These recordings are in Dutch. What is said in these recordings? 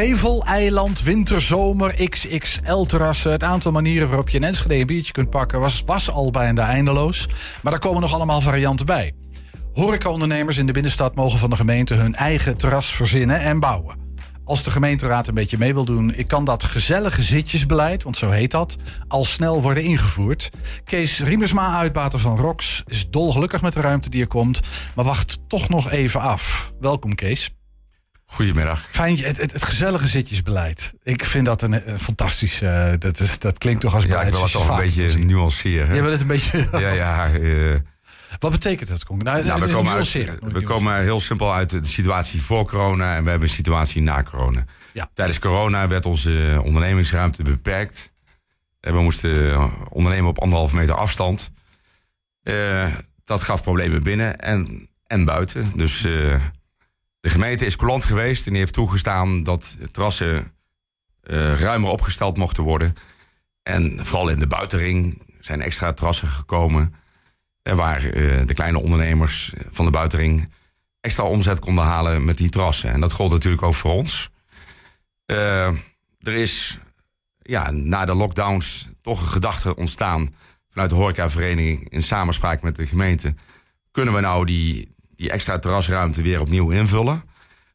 Gevel, eiland, winterzomer, XXL-terrassen. Het aantal manieren waarop je in Enschede een biertje kunt pakken was, al bijna eindeloos. Maar daar komen nog allemaal varianten bij. Horecaondernemers in de binnenstad mogen van de gemeente hun eigen terras verzinnen en bouwen. Als de gemeenteraad een beetje mee wil doen, kan dat gezellige zitjesbeleid, want zo heet dat, al snel worden ingevoerd. Kees Riemersma, uitbater van ROX, is dolgelukkig met de ruimte die er komt, maar wacht toch nog even af. Welkom Kees. Goedemiddag. Fijn, het, het, het gezellige zitjesbeleid. Ik vind dat een, een fantastisch. Uh, dat, is, dat klinkt toch als Ja, ik wil het toch een beetje nuanceren. Je wil het een beetje. ja, ja. Uh, Wat betekent dat? Nou, nou, we, komen uit, we komen heel simpel uit de situatie voor corona en we hebben een situatie na corona. Ja. Tijdens corona werd onze ondernemingsruimte beperkt. En we moesten ondernemen op anderhalve meter afstand. Uh, dat gaf problemen binnen en, en buiten. Dus de gemeente is coulant geweest en die heeft toegestaan dat terrassen uh, ruimer opgesteld mochten worden. En vooral in de buitenring zijn extra terrassen gekomen. Waar uh, de kleine ondernemers van de buitenring extra omzet konden halen met die terrassen. En dat gold natuurlijk ook voor ons. Er is ja, na de lockdowns toch een gedachte ontstaan vanuit de horecavereniging in samenspraak met de gemeente. Kunnen we nou die, die extra terrasruimte weer opnieuw invullen.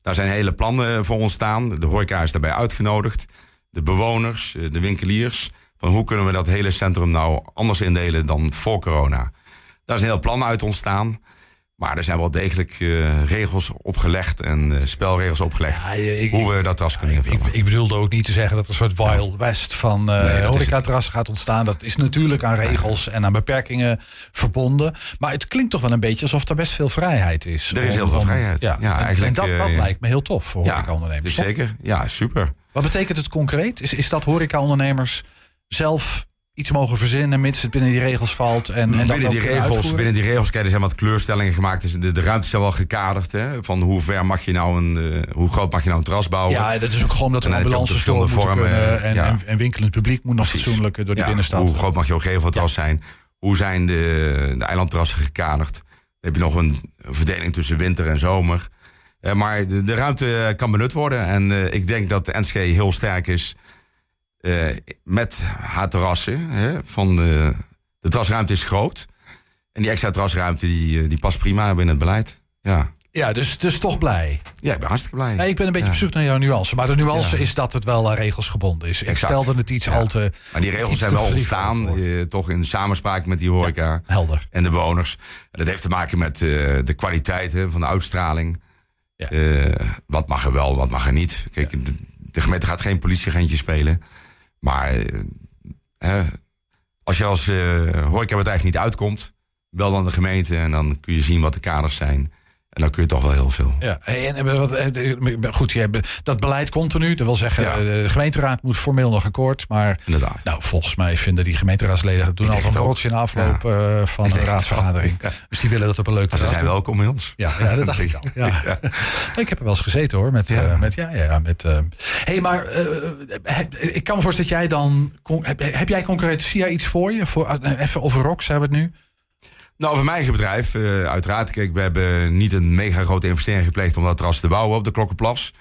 Daar zijn hele plannen voor ontstaan. De horeca is daarbij uitgenodigd. De bewoners, de winkeliers. Van hoe kunnen we dat hele centrum nou anders indelen dan voor corona? Daar is een heel plan uit ontstaan. Maar er zijn wel degelijk uh, regels opgelegd en uh, spelregels opgelegd. Ja, ik, hoe we dat terras kunnen invullen. Ik, ik, bedoelde ook niet te zeggen dat er een soort wild west van uh, nee, horecaterrassen gaat ontstaan. Dat is natuurlijk aan regels en aan beperkingen verbonden. Maar het klinkt toch wel een beetje alsof er best veel vrijheid is. Er is heel veel vrijheid. Ja, ja en, eigenlijk, en dat, dat lijkt me heel tof voor horecaondernemers. Ja, zeker. Ja, super. Wat betekent het concreet? Is, is dat horecaondernemers zelf iets mogen verzinnen, mits het binnen die regels valt. En, en binnen, die regels, binnen die regels, kijk, er zijn wat kleurstellingen gemaakt. Dus de, de ruimte is wel gekaderd. Hè, van hoe ver mag je nou een, uh, hoe groot mag je nou een terras bouwen? Ja, dat is ook gewoon dat er ambulance vormen kunnen. En, ja. en, en, winkelend publiek moet nog fatsoenlijk door die ja, binnenstad. Hoe groot mag je gevelterras ja. zijn? Hoe zijn de, de eilandterrassen gekaderd? Dan heb je nog een verdeling tussen winter en zomer. Uh, maar de, de, ruimte kan benut worden. En uh, ik denk dat de NSG heel sterk is uh, met haar terrassen. Hè, van de, de terrasruimte is groot. En die extra terrasruimte die, die past prima binnen het beleid. Ja. Ja, dus, dus toch blij. Ja, ik ben hartstikke blij. Ja, ik ben een beetje ja. op zoek naar jouw nuance. Maar de nuance ja. is dat het wel aan regels gebonden is. Ik stelde het iets al te. Maar die regels zijn wel ontstaan, uh, toch in samenspraak met die horeca. helder. En de bewoners. Dat heeft te maken met uh, de kwaliteit hè, van de uitstraling. Uh, wat mag er wel, wat mag er niet. Kijk, de, de gemeente gaat geen politieagentje spelen. Maar hè, als je als uh, horecabedrijf niet uitkomt, bel dan de gemeente en dan kun je zien wat de kaders zijn. En dan kun je toch wel heel veel. Ja, en, wat, goed, je hebt dat beleid continu. Dat wil zeggen, ja. de gemeenteraad moet formeel nog akkoord. Maar Inderdaad. nou, volgens mij vinden die gemeenteraadsleden... dat doen al een borreltje in afloop ja. uh, van een raadsvergadering. Ja. Dus die willen dat op een leuke Ze zijn welkom bij ons. Ja, ja dat dacht ik al. Ja. Ik heb er wel eens gezeten hoor. Met, ja. Met, ja, ja, met, uh, hey, maar ik kan me voorstellen dat jij dan... Heb, heb jij concreet, zie jij iets voor je? Voor, even over ROX hebben we het nu. Nou, voor mijn eigen bedrijf, uh, uiteraard. Kijk, we hebben niet een mega grote investering gepleegd om dat terras te bouwen op de Klokkenplas.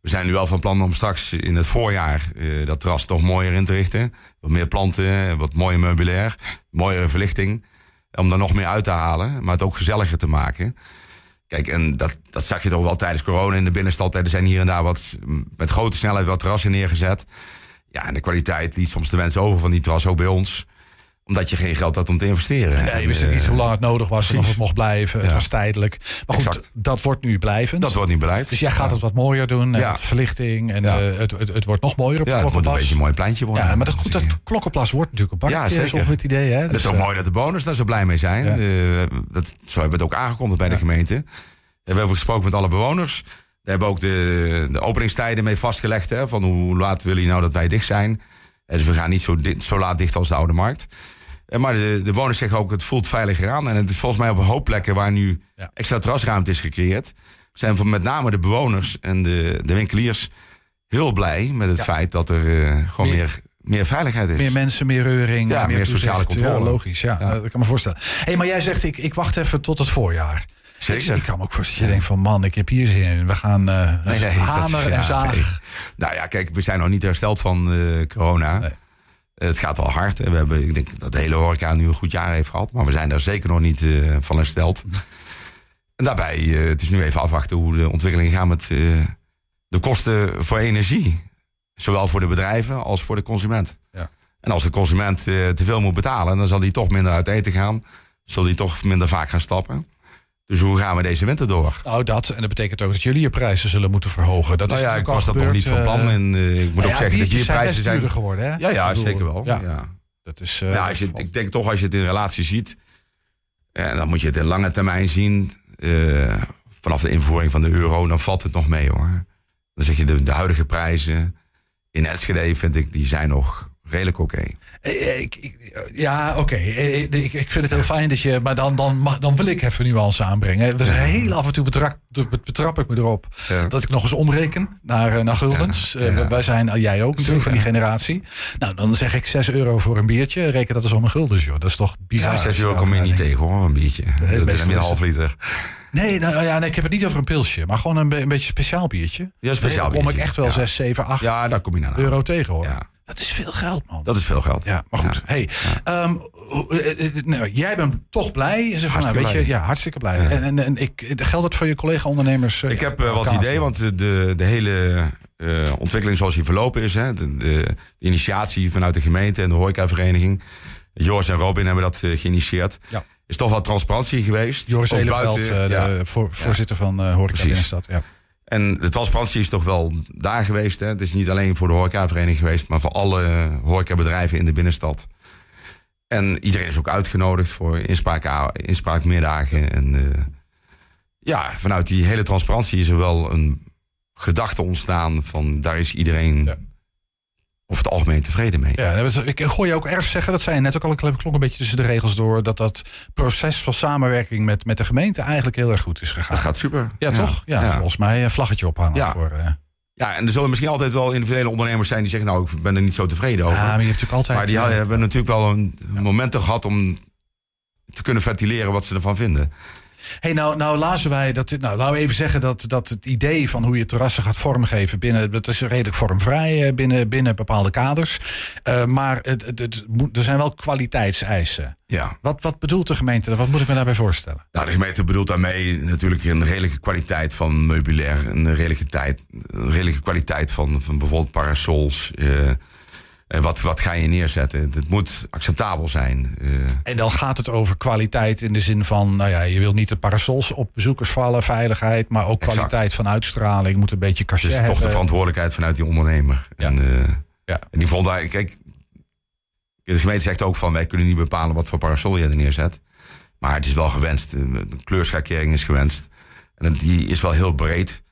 We zijn nu wel van plan om straks in het voorjaar uh, dat terras toch mooier in te richten. Wat meer planten, wat mooier meubilair, mooiere verlichting. Om daar nog meer uit te halen, maar het ook gezelliger te maken. Kijk, en dat, dat zag je toch wel tijdens corona in de binnenstad. Er zijn hier en daar wat met grote snelheid wat terrassen neergezet. Ja, en de kwaliteit liet soms de wensen over van die terras ook bij ons omdat je geen geld had om te investeren. Nee, je wist niet hoe lang het nodig was en of het mocht blijven. Ja. Het was tijdelijk. Maar goed, exact. dat wordt nu blijvend. Dat wordt niet beleid. Dus jij gaat ja. het wat mooier doen. Ja. Verlichting en uh, het, het, het, wordt nog mooier op ja, het moet een beetje een mooi pleintje worden. Ja, maar dat, goed, dat klokkenplas wordt natuurlijk een bakje. Ja, zeker. het idee. Hè? Dus, het is ook uh, mooi dat de bewoners daar zo blij mee zijn. Dat, zo hebben we het ook aangekondigd bij de gemeente. We hebben gesproken met alle bewoners. We hebben ook de, de openingstijden mee vastgelegd. Hè, van hoe laat willen jullie nou dat wij dicht zijn. Dus we gaan niet zo, zo laat dicht als de Oude Markt. Maar de, de bewoners zeggen ook, het voelt veiliger aan. En het is volgens mij op een hoop plekken waar nu ja. extra terrasruimte is gecreëerd. Zijn van met name de bewoners en de, de winkeliers heel blij met het ja. feit dat er uh, gewoon meer, meer, meer, veiligheid is. Meer mensen, meer reuring, ja, meer, meer sociale controle. Ja, logisch, ja, dat kan me voorstellen. hey, maar jij zegt, ik, ik wacht even tot het voorjaar. Zeker. Ik kan me ook voorstellen dat je denkt van man, ik heb hier zin in. We gaan uh, Nee, nee, hamer en ja, zaag. nee. Nou ja, kijk, we zijn nog niet hersteld van eh, corona. Het gaat wel hard. We hebben, ik denk dat de hele horeca nu een goed jaar heeft gehad. Maar we zijn daar zeker nog niet eh, van hersteld. En daarbij, eh, het is nu even afwachten hoe de ontwikkelingen gaan met eh, de kosten voor energie. Zowel voor de bedrijven als voor de consument. Ja. En als de consument te veel moet betalen, dan zal hij toch minder uit eten gaan. Zal hij toch minder vaak gaan stappen. Dus hoe gaan we deze winter door? Nou, dat. En dat betekent ook dat jullie je prijzen zullen moeten verhogen. Dat nou is ja, ik was dat nog niet van plan. eh, En eh, ik moet nou ook ja, zeggen dat je prijzen zijn. duurder geworden, hè? Ja, ja, bedoel, zeker wel. Ja, Ja. dat is... eh, Ja, als je, ik denk toch als je het in relatie ziet, en dan moet je het in lange termijn zien. eh, vanaf de invoering van de euro, dan valt het nog mee hoor. Dan zeg je de, de huidige prijzen in Enschede vind ik, die zijn nog redelijk oké. Eh, ik, ik- ja, oké. Eh, Ik, ik vind het heel fijn dat je... Maar dan, dan, mag, dan wil ik even nuance aanbrengen. We zijn heel af en toe betrap, betrap ik me erop... Ja. dat ik nog eens omreken naar, eh, naar guldens. Ja, Eh, ja. wij zijn, eh, jij ook natuurlijk, van die generatie. Nou, dan zeg ik 6 euro voor een biertje. Reken dat eens om een guldens, joh. Dat is toch bizar. Ja, 6 euro kom je niet tegen hoor, een biertje. Dat is een half liter. Nee, nou, ja, nee, ik heb het niet over een pilsje. Maar gewoon een, be- een beetje speciaal biertje. Ja, speciaal Dan kom ik biertje. echt wel Ja. 6, 7, 8 Ja, daar kom je naar. euro tegen, hoor. Ja, Dat is veel geld, man. dat is veel geld. Ja, maar goed. Hey, ehm, hoe- eh, eh, nou, jij bent toch blij? Zeg van, nou, weet je, blij. ja, hartstikke blij. En, en, en ik, geldt het voor je collega-ondernemers? eh, Ik heb eh, wat Kaas? idee, want de, de, hele eh, ontwikkeling zoals die verlopen is, hè, de, de, de initiatie vanuit de gemeente en de horecavereniging, Joris en Robin hebben dat eh, geïnitieerd, Ja. is toch wel transparantie geweest. Joris Eleveld, buiten, eh, de voor, voorzitter van eh Horeca. Binnenstad. Ja. En de transparantie is toch wel daar geweest. Hè? Het is niet alleen voor de horecavereniging geweest, maar voor alle horecabedrijven in de binnenstad. En iedereen is ook uitgenodigd voor inspraak, inspraakmiddagen. En eh, ja, vanuit die hele transparantie is er wel een gedachte ontstaan van daar is iedereen. Over het algemeen tevreden mee. Ja, ik hoor je ook erg zeggen, dat zei je net ook al, ik klonk een beetje tussen de regels door, dat dat proces van samenwerking met, met de gemeente eigenlijk heel erg goed is gegaan. Dat gaat super. Ja, toch? Ja, ja. volgens mij een vlaggetje ophangen. Ja. Voor, eh, Ja, en er zullen misschien altijd wel individuele ondernemers zijn die zeggen, nou, ik ben er niet zo tevreden over. ja, maar je hebt natuurlijk altijd... Maar die hebben natuurlijk wel een momenten gehad om te kunnen ventileren wat ze ervan vinden. Hey, nou, nou lazen wij dat. Nou, laten we even zeggen dat, dat het idee van hoe je terrassen gaat vormgeven binnen. Dat is redelijk vormvrij eh, binnen, binnen bepaalde kaders. Eh, maar het, het, er zijn wel kwaliteitseisen. Ja. Wat, wat bedoelt de gemeente? Wat moet ik me daarbij voorstellen? Nou, de gemeente bedoelt daarmee natuurlijk een redelijke kwaliteit van meubilair. Een redelijke, tijd, een redelijke kwaliteit van, van bijvoorbeeld parasols. eh, wat, wat ga je neerzetten? Het moet acceptabel zijn. eh. En dan gaat het over kwaliteit in de zin van, nou ja, je wil niet de parasols op bezoekers vallen, veiligheid, maar ook Exact. kwaliteit van uitstraling, moet een beetje cachet dus toch de verantwoordelijkheid vanuit die ondernemer. Ja. En, eh, Ja. en die vond daar, kijk, de gemeente zegt ook van wij kunnen niet bepalen wat voor parasol je er neerzet. Maar het is wel gewenst. eh, De kleurschakering is gewenst. En die is wel heel breed.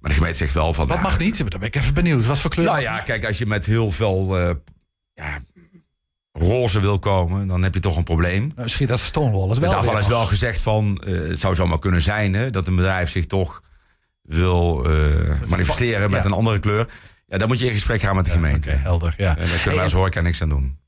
Maar de gemeente zegt wel van. Wat mag niet? Dan ben ik even benieuwd. Wat voor kleur? Nou ja, kijk, als je met heel veel eh, ja, roze wil komen, dan heb je toch een probleem. Nou, Misschien dat Stonewall het wel Daarvan is wel gezegd van, eh, het zou zomaar kunnen zijn hè, dat een bedrijf zich toch wil eh, manifesteren met ja. een andere kleur. Ja, dan moet je in gesprek gaan met de gemeente. Helder. Ja. En daar kunnen wij als horeca niks aan doen.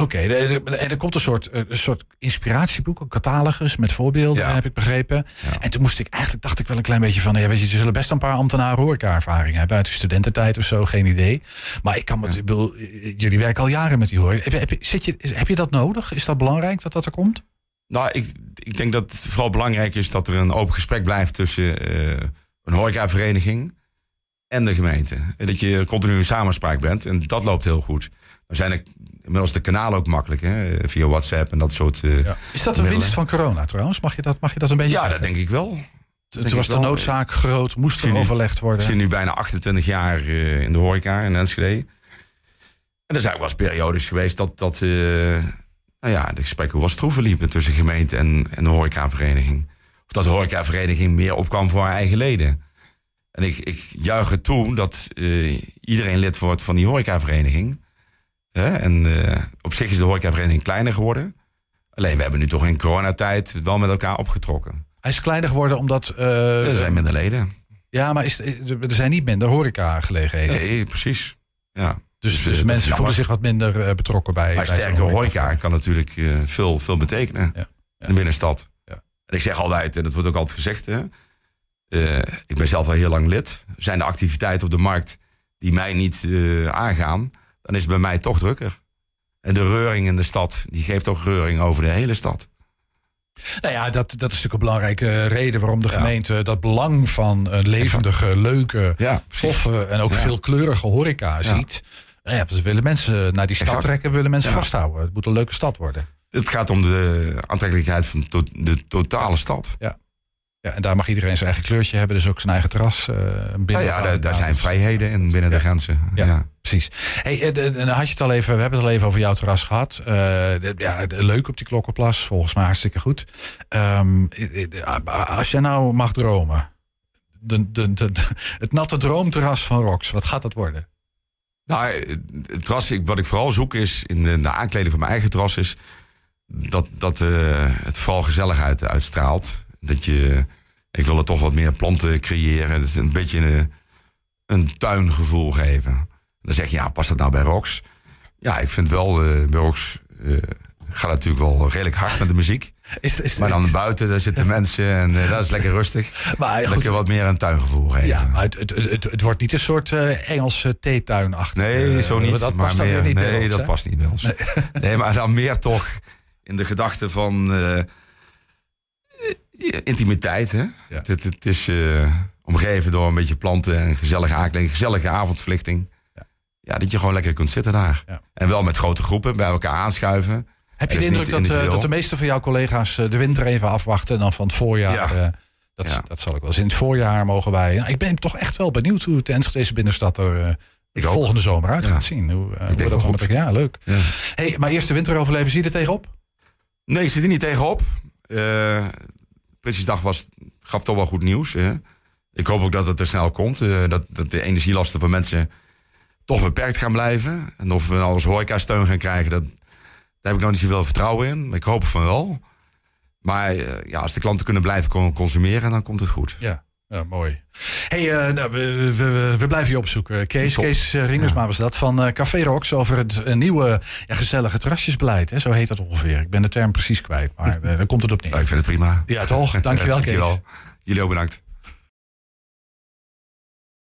Oké, en er komt een soort, eh, een soort inspiratieboek, een catalogus met voorbeelden, Ja. heb ik begrepen. Ja. En toen moest ik eigenlijk, dacht ik wel een klein beetje van, ja, weet je, er zullen best een paar ambtenaren horeca-ervaring hebben uit de studententijd of zo, geen idee. Maar ik kan me, ik bedoel, eh, jullie werken al jaren met die horeca. Heb je, heb, zit je, heb je dat nodig? Is dat belangrijk dat dat er komt? Nou, ik, ik denk dat het vooral belangrijk is dat er een open gesprek blijft tussen eh, een horecavereniging en de gemeente. En dat je continu in samenspraak bent. En dat loopt heel goed. Dan zijn er inmiddels de kanalen ook makkelijk, hè, via WhatsApp en dat soort. eh, ja, Is dat een winst van corona trouwens? Mag je dat, mag je dat een beetje zeggen? dat denk ik wel. Toen denk was ik de noodzaak groot, moest er overlegd Ik worden. zit nu bijna 28 jaar eh, in de horeca in Enschede. En er zijn ook wel eens periodes geweest dat, dat eh, nou ja, de gesprekken wel stroeven liepen tussen de gemeente en, en de horecavereniging. Of dat de horecavereniging meer opkwam voor haar eigen leden. En ik, ik juich het toe dat iedereen lid wordt van die horecavereniging. En eh, op zich is de horecavereniging kleiner geworden. Alleen we hebben nu toch in coronatijd wel met elkaar opgetrokken. Hij is kleiner geworden omdat... eh, Er zijn minder leden. ja, maar is, er zijn niet minder horeca-gelegenheden. Nee, precies. Ja. Dus, Dus, dus eh, mensen voelen zich wat minder eh, betrokken bij. Maar bij sterke horeca kan natuurlijk eh, veel, veel betekenen Ja. in de binnenstad. En ik zeg altijd, en dat wordt ook altijd gezegd, hè, eh, ik ben zelf al heel lang lid. Zijn er activiteiten op de markt die mij niet eh, aangaan, dan is het bij mij toch drukker. En de reuring in de stad, die geeft ook reuring over de hele stad. Nou ja, dat, dat is natuurlijk een belangrijke reden waarom de gemeente dat belang van een levendige, leuke, Ja, toffe en ook Ja. veelkleurige horeca ziet. Nou ja, we willen mensen naar die stad Exact. trekken, willen mensen vasthouden. Het moet een leuke stad worden. Het gaat om de aantrekkelijkheid van de totale stad. Ja, en daar mag iedereen zijn eigen kleurtje hebben, dus ook zijn eigen terras. eh binnen Nou ja, daar, daar zijn vrijheden in binnen de grenzen. Ja. Ja. Precies. Hey, eh, dan had je het al even, we hebben het al even over jouw terras gehad. Eh, de- ja, de- leuk op die Klokkenplas, volgens mij hartstikke goed. Ehm, eh, eh, als jij nou mag dromen, de, de, het natte droomterras van Rox, wat gaat dat worden? Nou, het terras, wat ik vooral zoek is in de, de aankleding van mijn eigen terras is dat, dat het vooral gezelligheid uitstraalt. Dat je, ik wil er toch wat meer planten creëren. Dat is een beetje een, een tuingevoel geven. Dan zeg je, ja, past dat nou bij Rox? Ja, ik vind wel, eh bij Rox eh, gaat het natuurlijk wel redelijk hard met de muziek. Is, is, Maar dan buiten, daar zitten mensen en eh, dat is lekker rustig. maar goed, Lekker wat meer een tuingevoel geven. ja, maar het, het, het, het, het wordt niet een soort eh, Engelse theetuin achter. Nee, zo niet. Dat maar past dan meer, weer niet bij nee, dat past niet bij ons. Nee. maar dan meer toch in de gedachte van intimiteit. Hè? Ja. Het, het is eh, omgeven door een beetje planten en gezellige aankleding, gezellige avondverlichting. Ja. Ja. dat je gewoon lekker kunt zitten daar. En wel met grote groepen bij elkaar aanschuiven. Heb je de indruk dat, eh, dat de meeste van jouw collega's eh, de winter even afwachten en dan van het voorjaar... Ja. dat, dat zal ik wel eens in het voorjaar mogen wij. Ja, ik ben toch echt wel benieuwd hoe het Enschedeze binnenstad er Ik volgende zomer uit gaat zien. Hoe, eh, hoe denk dat goed. Ja, leuk. Hey, maar eerst de winter overleven, zie je er tegenop? Nee, ik zit er niet tegenop. Prinsjesdag was, gaf toch wel goed nieuws. Hè? Ik hoop ook dat het er snel komt. eh, dat, dat de energielasten van mensen toch beperkt gaan blijven. En of we nou als horeca steun gaan krijgen, dat, daar heb ik nog niet zoveel vertrouwen in. Ik hoop van wel. Maar eh, ja, als de klanten kunnen blijven con- consumeren, dan komt het goed. Ja. Ja, mooi. Hey, eh, nou, we, we, we, we blijven je opzoeken. Kees, Top. Kees eh, Ringersma was dat van eh, Café Rox over het eh, nieuwe ja, gezellige terrasjesbeleid. Hè? Zo heet dat ongeveer. Ik ben de term precies kwijt, maar eh, daar komt het op neer. Nou, ik vind het prima. Ja, toch? Dankjewel, Kees. Dankjewel. Jullie ook bedankt.